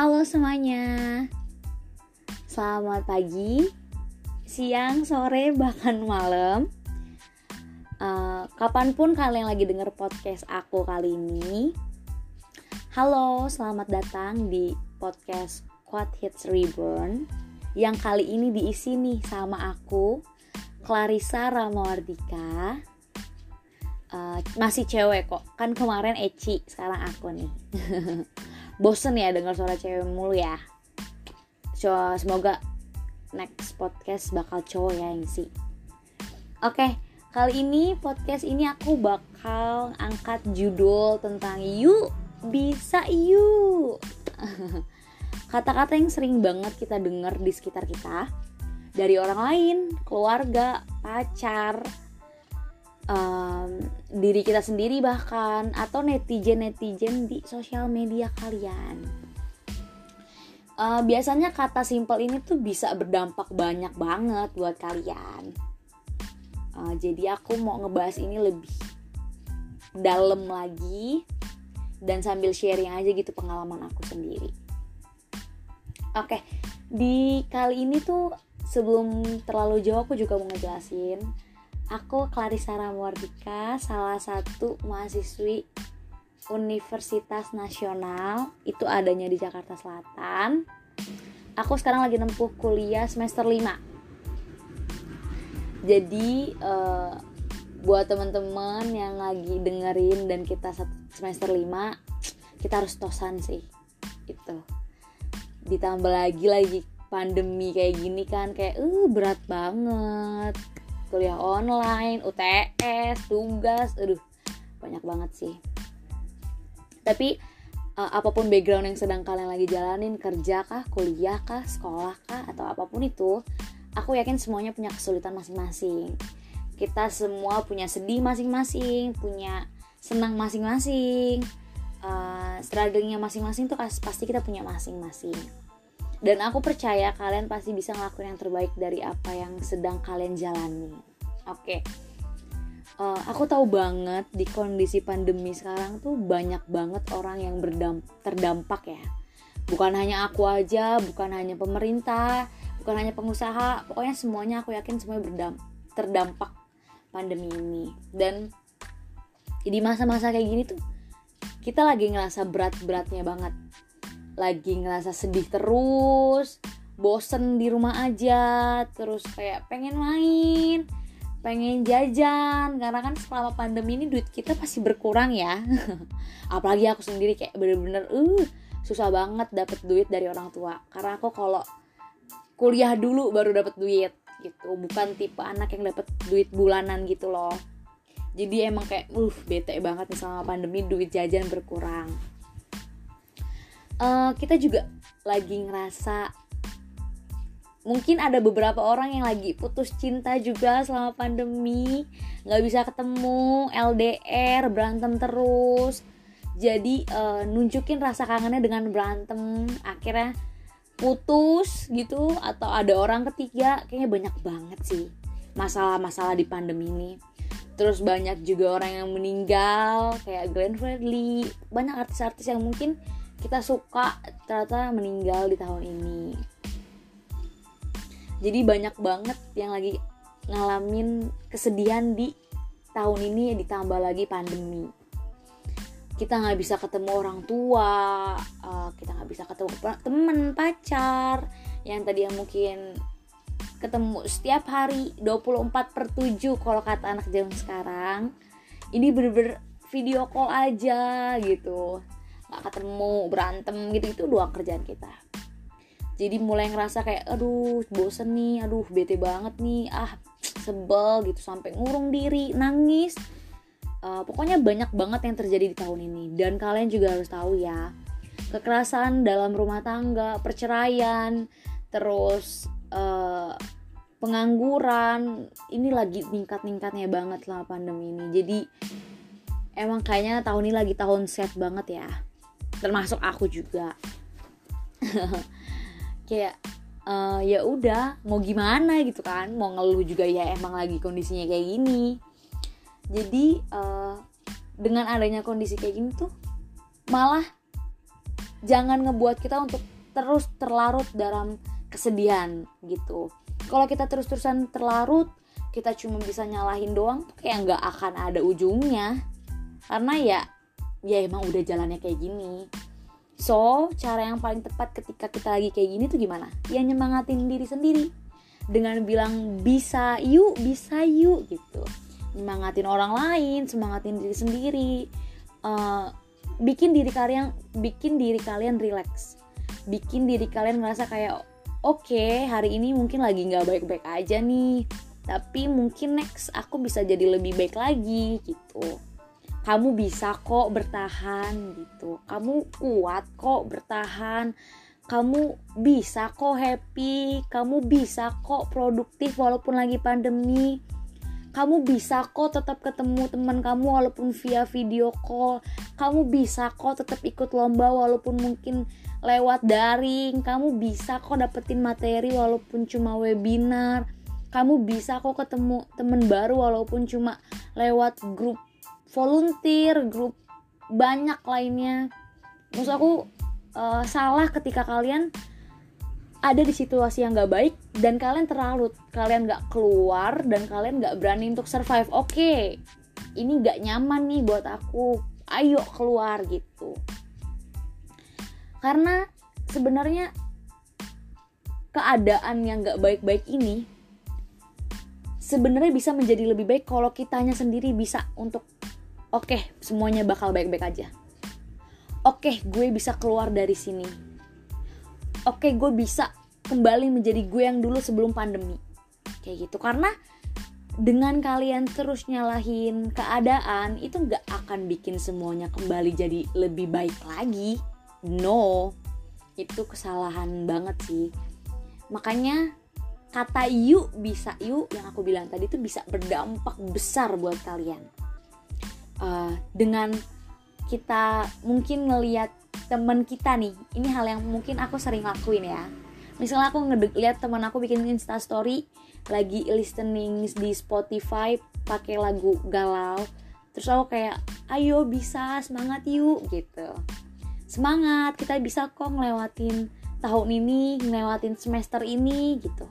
Halo semuanya. Selamat pagi, siang, sore, bahkan malam. Uh, Kapan pun kalian lagi denger podcast aku kali ini Halo, selamat datang di podcast Quad Hits Reborn Yang kali ini diisi nih sama aku Clarissa Ramawardika uh, Masih cewek kok, kan kemarin Eci, sekarang aku nih bosen ya dengar suara cewek mulu ya. So, semoga next podcast bakal cowok ya yang sih oke kali ini podcast ini aku bakal angkat judul tentang yuk bisa yuk kata-kata yang sering banget kita dengar di sekitar kita. Dari orang lain keluarga pacar um, diri kita sendiri bahkan atau netizen netizen di sosial media kalian. Uh, biasanya kata simpel ini tuh bisa berdampak banyak banget buat kalian. Uh, jadi aku mau ngebahas ini lebih dalam lagi dan sambil sharing aja gitu pengalaman aku sendiri. Oke okay, di kali ini tuh sebelum terlalu jauh aku juga mau ngejelasin Aku Clarissa Ramwardika, salah satu mahasiswi Universitas Nasional, itu adanya di Jakarta Selatan. Aku sekarang lagi nempuh kuliah semester 5. Jadi uh, buat teman-teman yang lagi dengerin dan kita semester 5, kita harus tosan sih. Itu. Ditambah lagi lagi pandemi kayak gini kan kayak uh berat banget kuliah online, UTS, tugas, aduh banyak banget sih. Tapi uh, apa pun background yang sedang kalian lagi jalanin, kerja kah, kuliah kah, sekolah kah, atau apa pun itu, aku yakin semuanya punya kesulitan masing-masing. Kita semua punya sedih masing-masing, punya senang masing-masing, uh, strugglingnya masing-masing tuh pasti kita punya masing-masing dan aku percaya kalian pasti bisa ngelakuin yang terbaik dari apa yang sedang kalian jalani. Oke. Okay. uh, eh, aku tahu banget di kondisi pandemi sekarang tuh banyak banget orang yang berdamp terdampak ya. Bukan hanya aku aja bukan hanya pemerintah bukan hanya pengusaha pokoknya semuanya aku yakin semuanya berdamp terdampak pandemi ini. Dan di masa-masa kayak gini tuh kita lagi ngerasa berat-beratnya banget lagi ngerasa sedih terus bosen di rumah aja terus kayak pengen main pengen jajan karena kan selama pandemi ini duit kita pasti berkurang ya. Apalagi aku sendiri kayak bener-bener uh susah banget dapet duit dari orang tua. Karena aku kalau kuliah dulu baru dapet duit gitu. Bukan tipe anak yang dapet duit bulanan gitu loh. Jadi emang kayak uh bete banget nih selama pandemi duit jajan berkurang uh, kita juga lagi ngerasa mungkin ada beberapa orang yang lagi putus cinta juga selama pandemi nggak bisa ketemu LDR berantem terus. Jadi uh, nunjukin rasa kangennya dengan berantem. Akhirnya putus gitu atau ada orang ketiga kayaknya banyak banget sih masalah-masalah di pandemi ini. Terus banyak juga orang yang meninggal kayak Glenn Fredly banyak artis-artis yang mungkin kita suka ternyata meninggal di tahun ini. Jadi banyak banget yang lagi ngalamin kesedihan di tahun ini ditambah lagi pandemi. Kita nggak bisa ketemu orang tua uh, kita nggak bisa ketemu temen pacar. Yang tadi yang mungkin ketemu setiap hari 24 per 7 kalau kata anak zaman sekarang. Ini bener-bener video call aja gitu nggak ketemu berantem gitu itu doang kerjaan kita. Jadi mulai ngerasa kayak aduh bosen nih aduh bete banget nih ah sebel gitu sampai ngurung diri nangis. Uh, pokoknya banyak banget yang terjadi di tahun ini. Dan kalian juga harus tahu ya kekerasan dalam rumah tangga perceraian terus uh, pengangguran ini lagi tingkat-tingkatnya banget lah pandemi ini. Jadi emang kayaknya tahun ini lagi tahun set banget ya termasuk aku juga. Kayak uh, ya udah mau gimana gitu kan? Mau ngeluh juga ya emang lagi kondisinya kayak gini. Jadi uh, dengan adanya kondisi kayak gini tuh malah jangan ngebuat kita untuk terus terlarut dalam kesedihan gitu. Kalau kita terus-terusan terlarut kita cuma bisa nyalahin doang kayak nggak akan ada ujungnya. Karena ya ya emang udah jalannya kayak gini. So cara yang paling tepat ketika kita lagi kayak gini tuh gimana? Ya nyemangatin diri sendiri. Dengan bilang bisa yuk bisa yuk gitu. Nyemangatin orang lain semangatin diri sendiri. Uh, bikin diri kalian bikin diri kalian relax. Bikin diri kalian ngerasa kayak oke okay, hari ini mungkin lagi nggak baik-baik aja nih. Tapi mungkin next aku bisa jadi lebih baik lagi gitu kamu bisa kok bertahan gitu. Kamu kuat kok bertahan. Kamu bisa kok happy. Kamu bisa kok produktif walaupun lagi pandemi. Kamu bisa kok tetap ketemu teman kamu walaupun via video call. Kamu bisa kok tetap ikut lomba walaupun mungkin lewat daring. Kamu bisa kok dapetin materi walaupun cuma webinar. Kamu bisa kok ketemu teman baru walaupun cuma lewat grup volunteer grup banyak lainnya. Maksud aku uh, salah ketika kalian ada di situasi yang gak baik dan kalian terlalu kalian gak keluar dan kalian gak berani untuk survive. Oke okay, ini gak nyaman nih buat aku. Ayo keluar gitu. Karena sebenarnya keadaan yang gak baik-baik ini sebenarnya bisa menjadi lebih baik kalau kitanya sendiri bisa untuk oke okay, semuanya bakal baik-baik aja. Oke okay, gue bisa keluar dari sini. Oke okay, gue bisa kembali menjadi gue yang dulu sebelum pandemi. Kayak gitu karena dengan kalian terus nyalahin keadaan itu nggak akan bikin semuanya kembali jadi lebih baik lagi. No. Itu kesalahan banget sih. Makanya kata yuk bisa yuk yang aku bilang tadi itu bisa berdampak besar buat kalian uh, dengan kita mungkin ngelihat temen kita nih ini hal yang mungkin aku sering lakuin ya. Misalnya aku ngeliat teman aku bikin insta story lagi listening di Spotify pakai lagu galau terus aku kayak ayo bisa semangat yuk gitu. Semangat kita bisa kok ngelewatin tahun ini ngelewatin semester ini gitu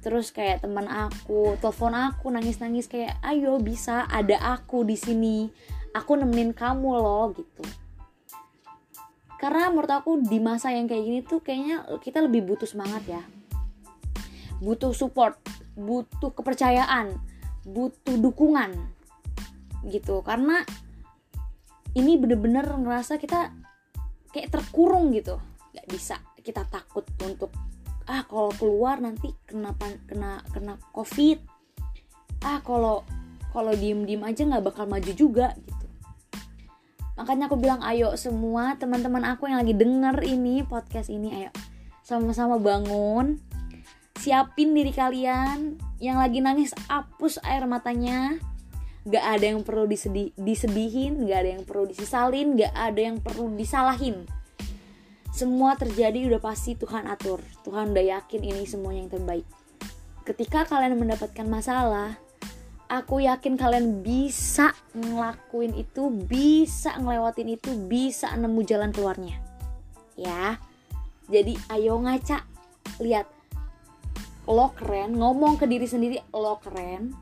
terus kayak teman aku telepon aku nangis nangis kayak ayo bisa ada aku di sini. Aku nemenin kamu loh gitu. Karena menurut aku di masa yang kayak gini tuh kayaknya kita lebih butuh semangat ya. Butuh support butuh kepercayaan butuh dukungan gitu. Karena ini bener-bener ngerasa kita kayak terkurung gitu. Nggak bisa kita takut untuk ah kalau keluar nanti kena kena kena covid. Ah kalau kalau diem diem aja nggak bakal maju juga gitu. Makanya aku bilang ayo semua teman-teman aku yang lagi denger ini podcast ini ayo sama-sama bangun. Siapin diri kalian. Yang lagi nangis hapus air matanya. Gak ada yang perlu disedih, disedihin gak ada yang perlu disesalin gak ada yang perlu disalahin semua terjadi udah pasti Tuhan atur Tuhan udah yakin ini semuanya yang terbaik ketika kalian mendapatkan masalah aku yakin kalian bisa ngelakuin itu, bisa ngelewatin itu, bisa nemu jalan keluarnya. Ya. Jadi ayo ngaca, lihat lo keren, ngomong ke diri sendiri lo keren.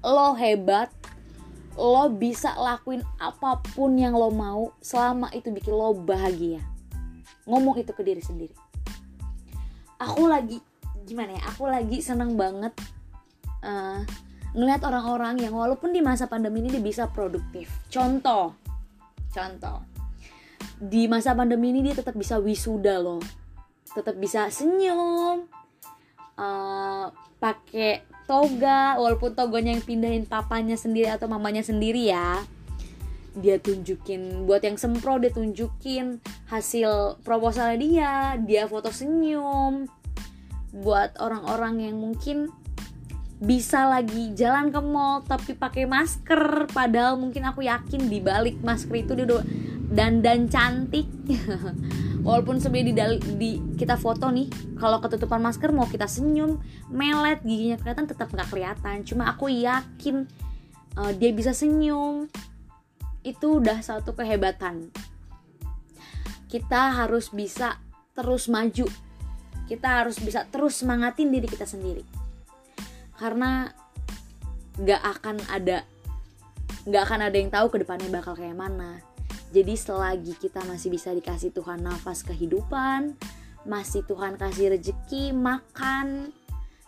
Lo hebat. Lo bisa lakuin apa pun yang lo mau selama itu bikin lo bahagia. Ngomong itu ke diri sendiri. Aku lagi gimana ya? Aku lagi seneng banget uh, ngelihat orang-orang yang walaupun di masa pandemi ini dia bisa produktif. Contoh, contoh, di masa pandemi ini dia tetap bisa wisuda loh, tetap bisa senyum, uh, pakai toga, walaupun toganya yang pindahin papanya sendiri atau mamanya sendiri ya. Dia tunjukin buat yang sempro dia tunjukin hasil proposalnya dia, dia foto senyum. Buat orang-orang yang mungkin bisa lagi jalan ke mall tapi pakai masker padahal mungkin aku yakin di balik masker itu dia udah dandan cantik. Walaupun sebenarnya di, di kita foto nih kalau ketutupan masker mau kita senyum melet giginya kelihatan tetap nggak kelihatan. Cuma aku yakin uh, dia bisa senyum itu udah satu kehebatan. Kita harus bisa terus maju. Kita harus bisa terus semangatin diri kita sendiri. Karena gak akan ada gak akan ada yang tahu ke depannya bakal kayak mana. Jadi selagi kita masih bisa dikasih Tuhan nafas kehidupan masih Tuhan kasih rezeki makan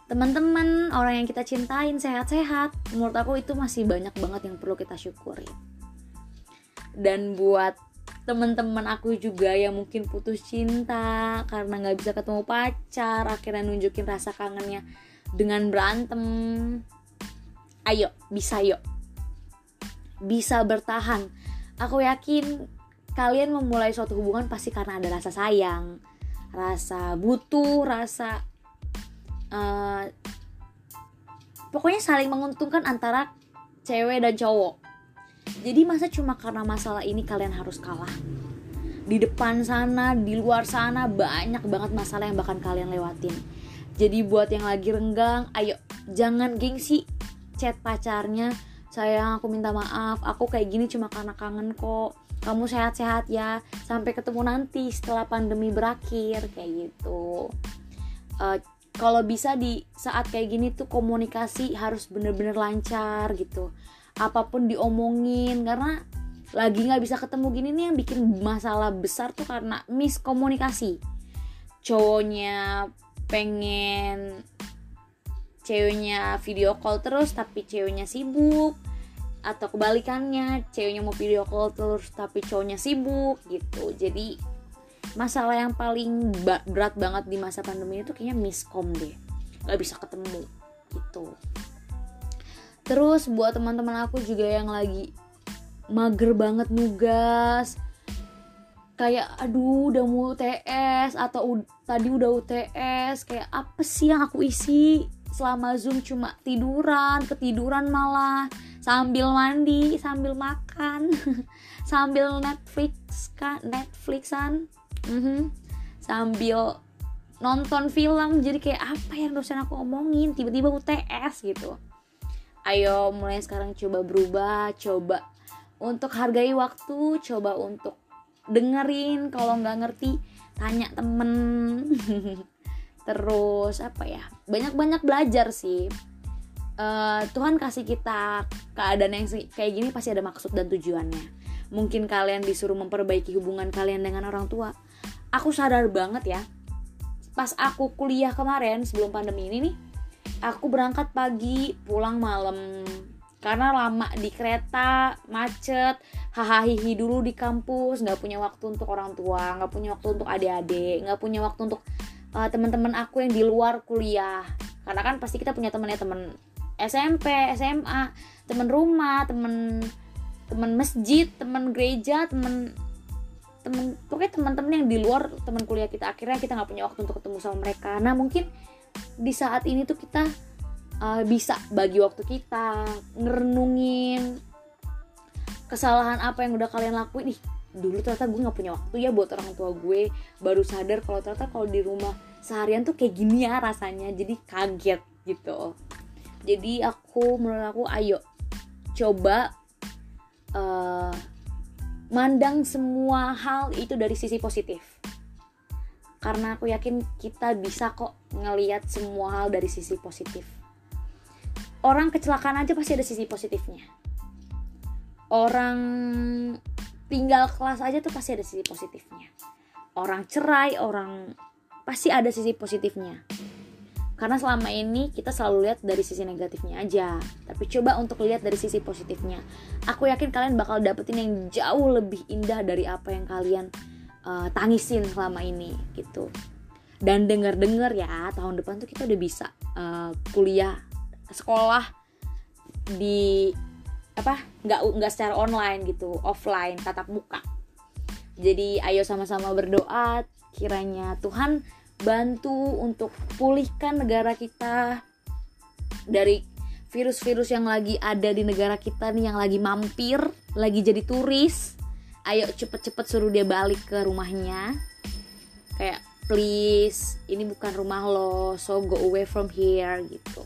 teman-teman orang yang kita cintain sehat-sehat menurut aku itu masih banyak banget yang perlu kita syukuri dan buat teman-teman aku juga yang mungkin putus cinta karena nggak bisa ketemu pacar akhirnya nunjukin rasa kangennya dengan berantem. Ayo bisa yuk bisa bertahan. Aku yakin kalian memulai suatu hubungan pasti karena ada rasa sayang rasa butuh rasa uh, pokoknya saling menguntungkan antara cewek dan cowok jadi masa cuma karena masalah ini kalian harus kalah. Di depan sana di luar sana banyak banget masalah yang bakal kalian lewatin. Jadi buat yang lagi renggang ayo jangan gengsi chat pacarnya. Sayang aku minta maaf. Aku kayak gini cuma karena kangen kok. Kamu sehat-sehat ya. Sampai ketemu nanti setelah pandemi berakhir kayak gitu. Uh, kalau bisa di saat kayak gini tuh komunikasi harus bener-bener lancar gitu apa pun diomongin karena lagi nggak bisa ketemu gini nih yang bikin masalah besar tuh karena miskomunikasi. Cowoknya pengen ceweknya video call terus tapi ceweknya sibuk atau kebalikannya ceweknya mau video call terus tapi cowoknya sibuk gitu. Jadi masalah yang paling berat banget di masa pandemi itu kayaknya miskom deh. Nggak bisa ketemu gitu terus buat teman-teman aku juga yang lagi mager banget nugas. Kayak aduh udah mau UTS atau tadi udah UTS kayak apa sih yang aku isi? Selama zoom cuma tiduran ketiduran malah. Sambil mandi sambil makan sambil Netflix kan Netflixan. Mm-hmm. sambil nonton film. Jadi kayak apa yang dosen aku omongin? Tiba-tiba UTS gitu ayo mulai sekarang coba berubah coba untuk hargai waktu coba untuk dengerin kalau nggak ngerti tanya temen. Terus apa ya banyak-banyak belajar sih. Uh, Tuhan kasih kita keadaan yang kayak gini pasti ada maksud dan tujuannya. Mungkin kalian disuruh memperbaiki hubungan kalian dengan orang tua. Aku sadar banget ya pas aku kuliah kemarin sebelum pandemi ini nih aku berangkat pagi pulang malam. Karena lama di kereta macet hahaha dulu di kampus nggak punya waktu untuk orang tua nggak punya waktu untuk adik-adik nggak punya waktu untuk uh, teman-teman aku yang di luar kuliah. Karena kan pasti kita punya temennya temen SMP SMA temen rumah temen temen masjid temen gereja temen temen pokoknya teman-teman yang di luar teman kuliah kita. Akhirnya kita nggak punya waktu untuk ketemu sama mereka. Nah mungkin di saat ini tuh kita uh, bisa bagi waktu kita ngerenungin kesalahan apa yang udah kalian lakuin. Nih dulu ternyata gue nggak punya waktu ya buat orang tua gue. Baru sadar kalau ternyata kalau di rumah seharian tuh kayak gini ya rasanya. Jadi kaget gitu. Jadi aku menurut aku ayo coba uh, mandang semua hal itu dari sisi positif karena aku yakin kita bisa kok ngeliat semua hal dari sisi positif. Orang kecelakaan aja pasti ada sisi positifnya. Orang tinggal kelas aja tuh pasti ada sisi positifnya. Orang cerai orang pasti ada sisi positifnya. Karena selama ini kita selalu lihat dari sisi negatifnya aja. Tapi coba untuk lihat dari sisi positifnya. Aku yakin kalian bakal dapetin yang jauh lebih indah dari apa yang kalian uh, tangisin selama ini gitu dan denger-denger ya tahun depan tuh kita udah bisa uh, kuliah sekolah di apa nggak nggak secara online gitu offline tatap muka jadi ayo sama-sama berdoa kiranya Tuhan bantu untuk pulihkan negara kita dari virus-virus yang lagi ada di negara kita nih yang lagi mampir, lagi jadi turis. Ayo cepet-cepet suruh dia balik ke rumahnya. Kayak please, ini bukan rumah lo, so go away from here gitu.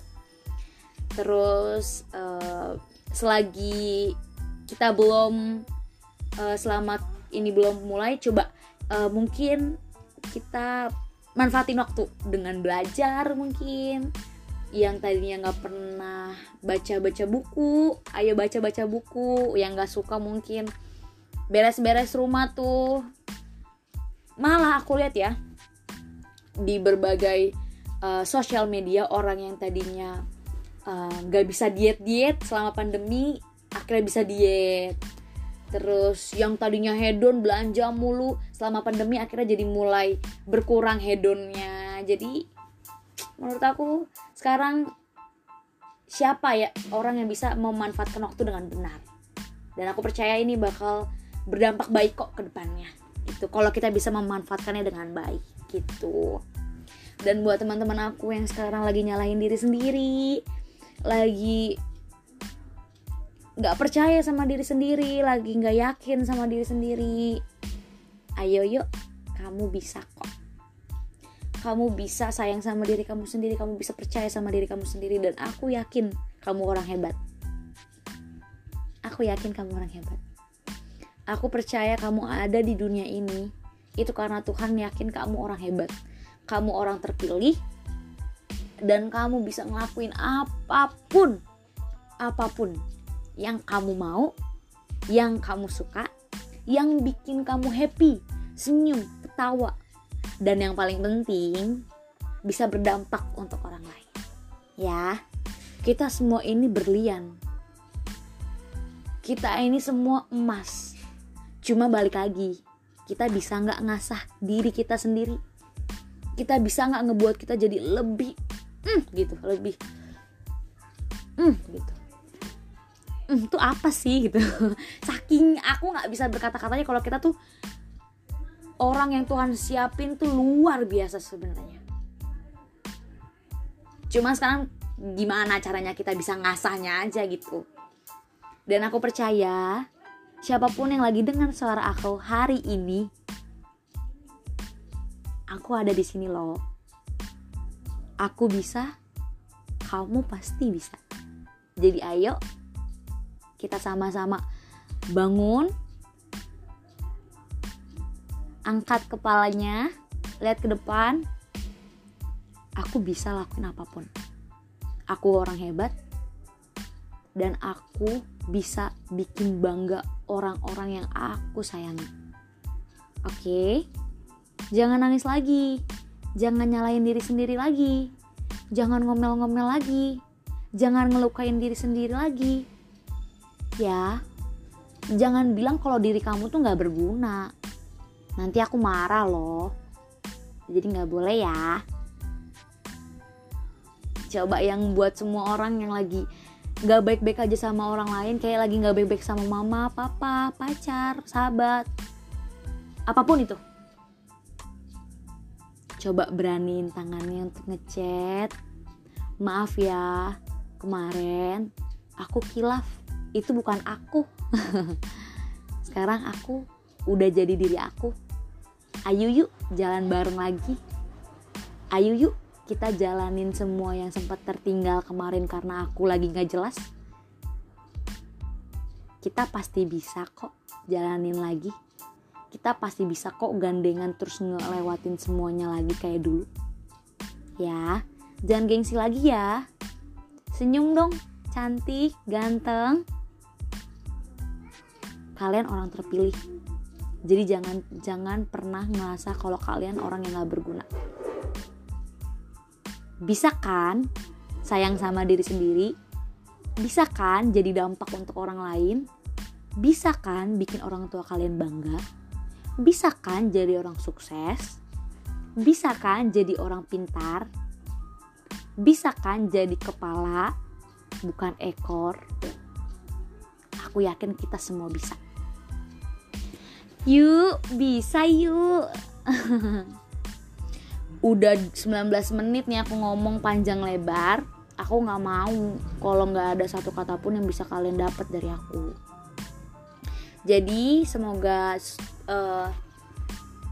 Terus uh, selagi kita belum uh, selamat ini belum mulai, coba uh, mungkin kita manfaatin waktu dengan belajar mungkin yang tadinya nggak pernah baca-baca buku ayo baca-baca buku yang nggak suka mungkin beres-beres rumah tuh. Malah aku lihat ya di berbagai uh, sosial media orang yang tadinya nggak uh, bisa diet diet selama pandemi akhirnya bisa diet. Terus yang tadinya hedon belanja mulu selama pandemi akhirnya jadi mulai berkurang hedonnya. Jadi menurut aku sekarang siapa ya orang yang bisa memanfaatkan waktu dengan benar? Dan aku percaya ini bakal berdampak baik kok ke depannya. Itu kalau kita bisa memanfaatkannya dengan baik gitu. Dan buat teman-teman aku yang sekarang lagi nyalahin diri sendiri lagi nggak percaya sama diri sendiri lagi nggak yakin sama diri sendiri ayo yuk kamu bisa kok. Kamu bisa sayang sama diri kamu sendiri kamu bisa percaya sama diri kamu sendiri dan aku yakin kamu orang hebat. Aku yakin kamu orang hebat aku percaya kamu ada di dunia ini itu karena Tuhan yakin kamu orang hebat kamu orang terpilih dan kamu bisa ngelakuin apa pun apa pun yang kamu mau, yang kamu suka, yang bikin kamu happy, senyum, ketawa, dan yang paling penting bisa berdampak untuk orang lain. Ya, kita semua ini berlian. Kita ini semua emas. Cuma balik lagi, kita bisa nggak ngasah diri kita sendiri. Kita bisa nggak ngebuat kita jadi lebih, mm, gitu, lebih, mm, gitu. Mm, itu apa sih gitu. Saking aku nggak bisa berkata-katanya kalau kita tuh orang yang Tuhan siapin tuh luar biasa sebenarnya. Cuma sekarang gimana caranya kita bisa ngasahnya aja gitu. Dan aku percaya siapa pun yang lagi dengar suara aku hari ini aku ada di sini loh. Aku bisa kamu pasti bisa. Jadi ayo kita sama-sama bangun. Angkat kepalanya lihat ke depan. Aku bisa lakuin apa pun. Aku orang hebat dan aku bisa bikin bangga orang-orang yang aku sayangi. Oke? Jangan nangis lagi. Jangan nyalain diri sendiri lagi. Jangan ngomel-ngomel lagi. Jangan ngelukain diri sendiri lagi. Ya jangan bilang kalau diri kamu tuh nggak berguna. Nanti aku marah loh. Jadi nggak boleh ya. Coba yang buat semua orang yang lagi nggak baik-baik aja sama orang lain kayak lagi nggak baik-baik sama mama papa pacar sahabat. Apa pun itu. Coba beraniin tangannya untuk ngechat. Maaf ya kemarin aku kilaf. Itu bukan aku. Sekarang aku udah jadi diri aku. Ayo yuk jalan bareng lagi. Ayo yuk kita jalanin semua yang sempat tertinggal kemarin karena aku lagi gak jelas kita pasti bisa kok jalanin lagi. Kita pasti bisa kok gandengan terus ngelewatin semuanya lagi kayak dulu. Ya jangan gengsi lagi ya. Senyum dong cantik ganteng. Kalian orang terpilih. Jadi jangan jangan pernah ngerasa kalau kalian orang yang gak berguna bisa kan sayang sama diri sendiri? Bisa kan jadi dampak untuk orang lain? Bisa kan bikin orang tua kalian bangga? Bisa kan jadi orang sukses? Bisa kan jadi orang pintar? Bisa kan jadi kepala bukan ekor? Aku yakin kita semua bisa. Yuk, bisa yuk. Udah 19 menit nih aku ngomong panjang lebar. Aku nggak mau kalau nggak ada satu kata pun yang bisa kalian dapat dari aku. Jadi semoga uh,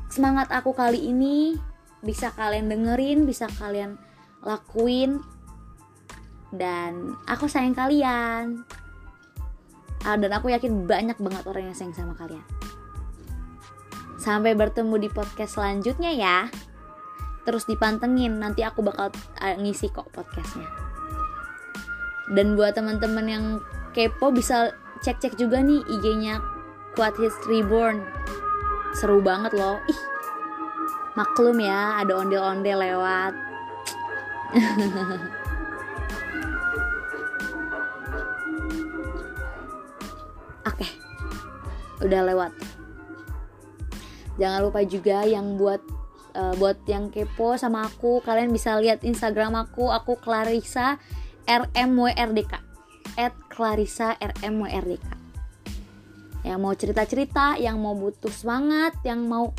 semangat aku kali ini bisa kalian dengerin, bisa kalian lakuin dan aku sayang kalian. Uh, dan aku yakin banyak banget orang yang sayang sama kalian Sampai bertemu di podcast selanjutnya ya. Terus dipantengin, nanti aku bakal uh, ngisi kok podcastnya. Dan buat teman-teman yang kepo bisa cek-cek juga nih IG-nya Quad Hits Reborn. Seru banget loh. Ih, maklum ya ada ondel-ondel lewat. Oke, udah lewat. Jangan lupa juga yang buat uh, buat yang kepo sama aku, kalian bisa lihat Instagram aku, aku Clarissa RMWRDK at Clarissa RMWRDK yang mau cerita-cerita, yang mau butuh semangat, yang mau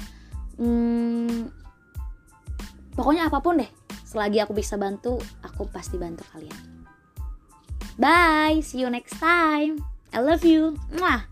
hmm, pokoknya apa pun deh selagi aku bisa bantu aku pasti bantu kalian. Bye see you next time. I love you. Mwah.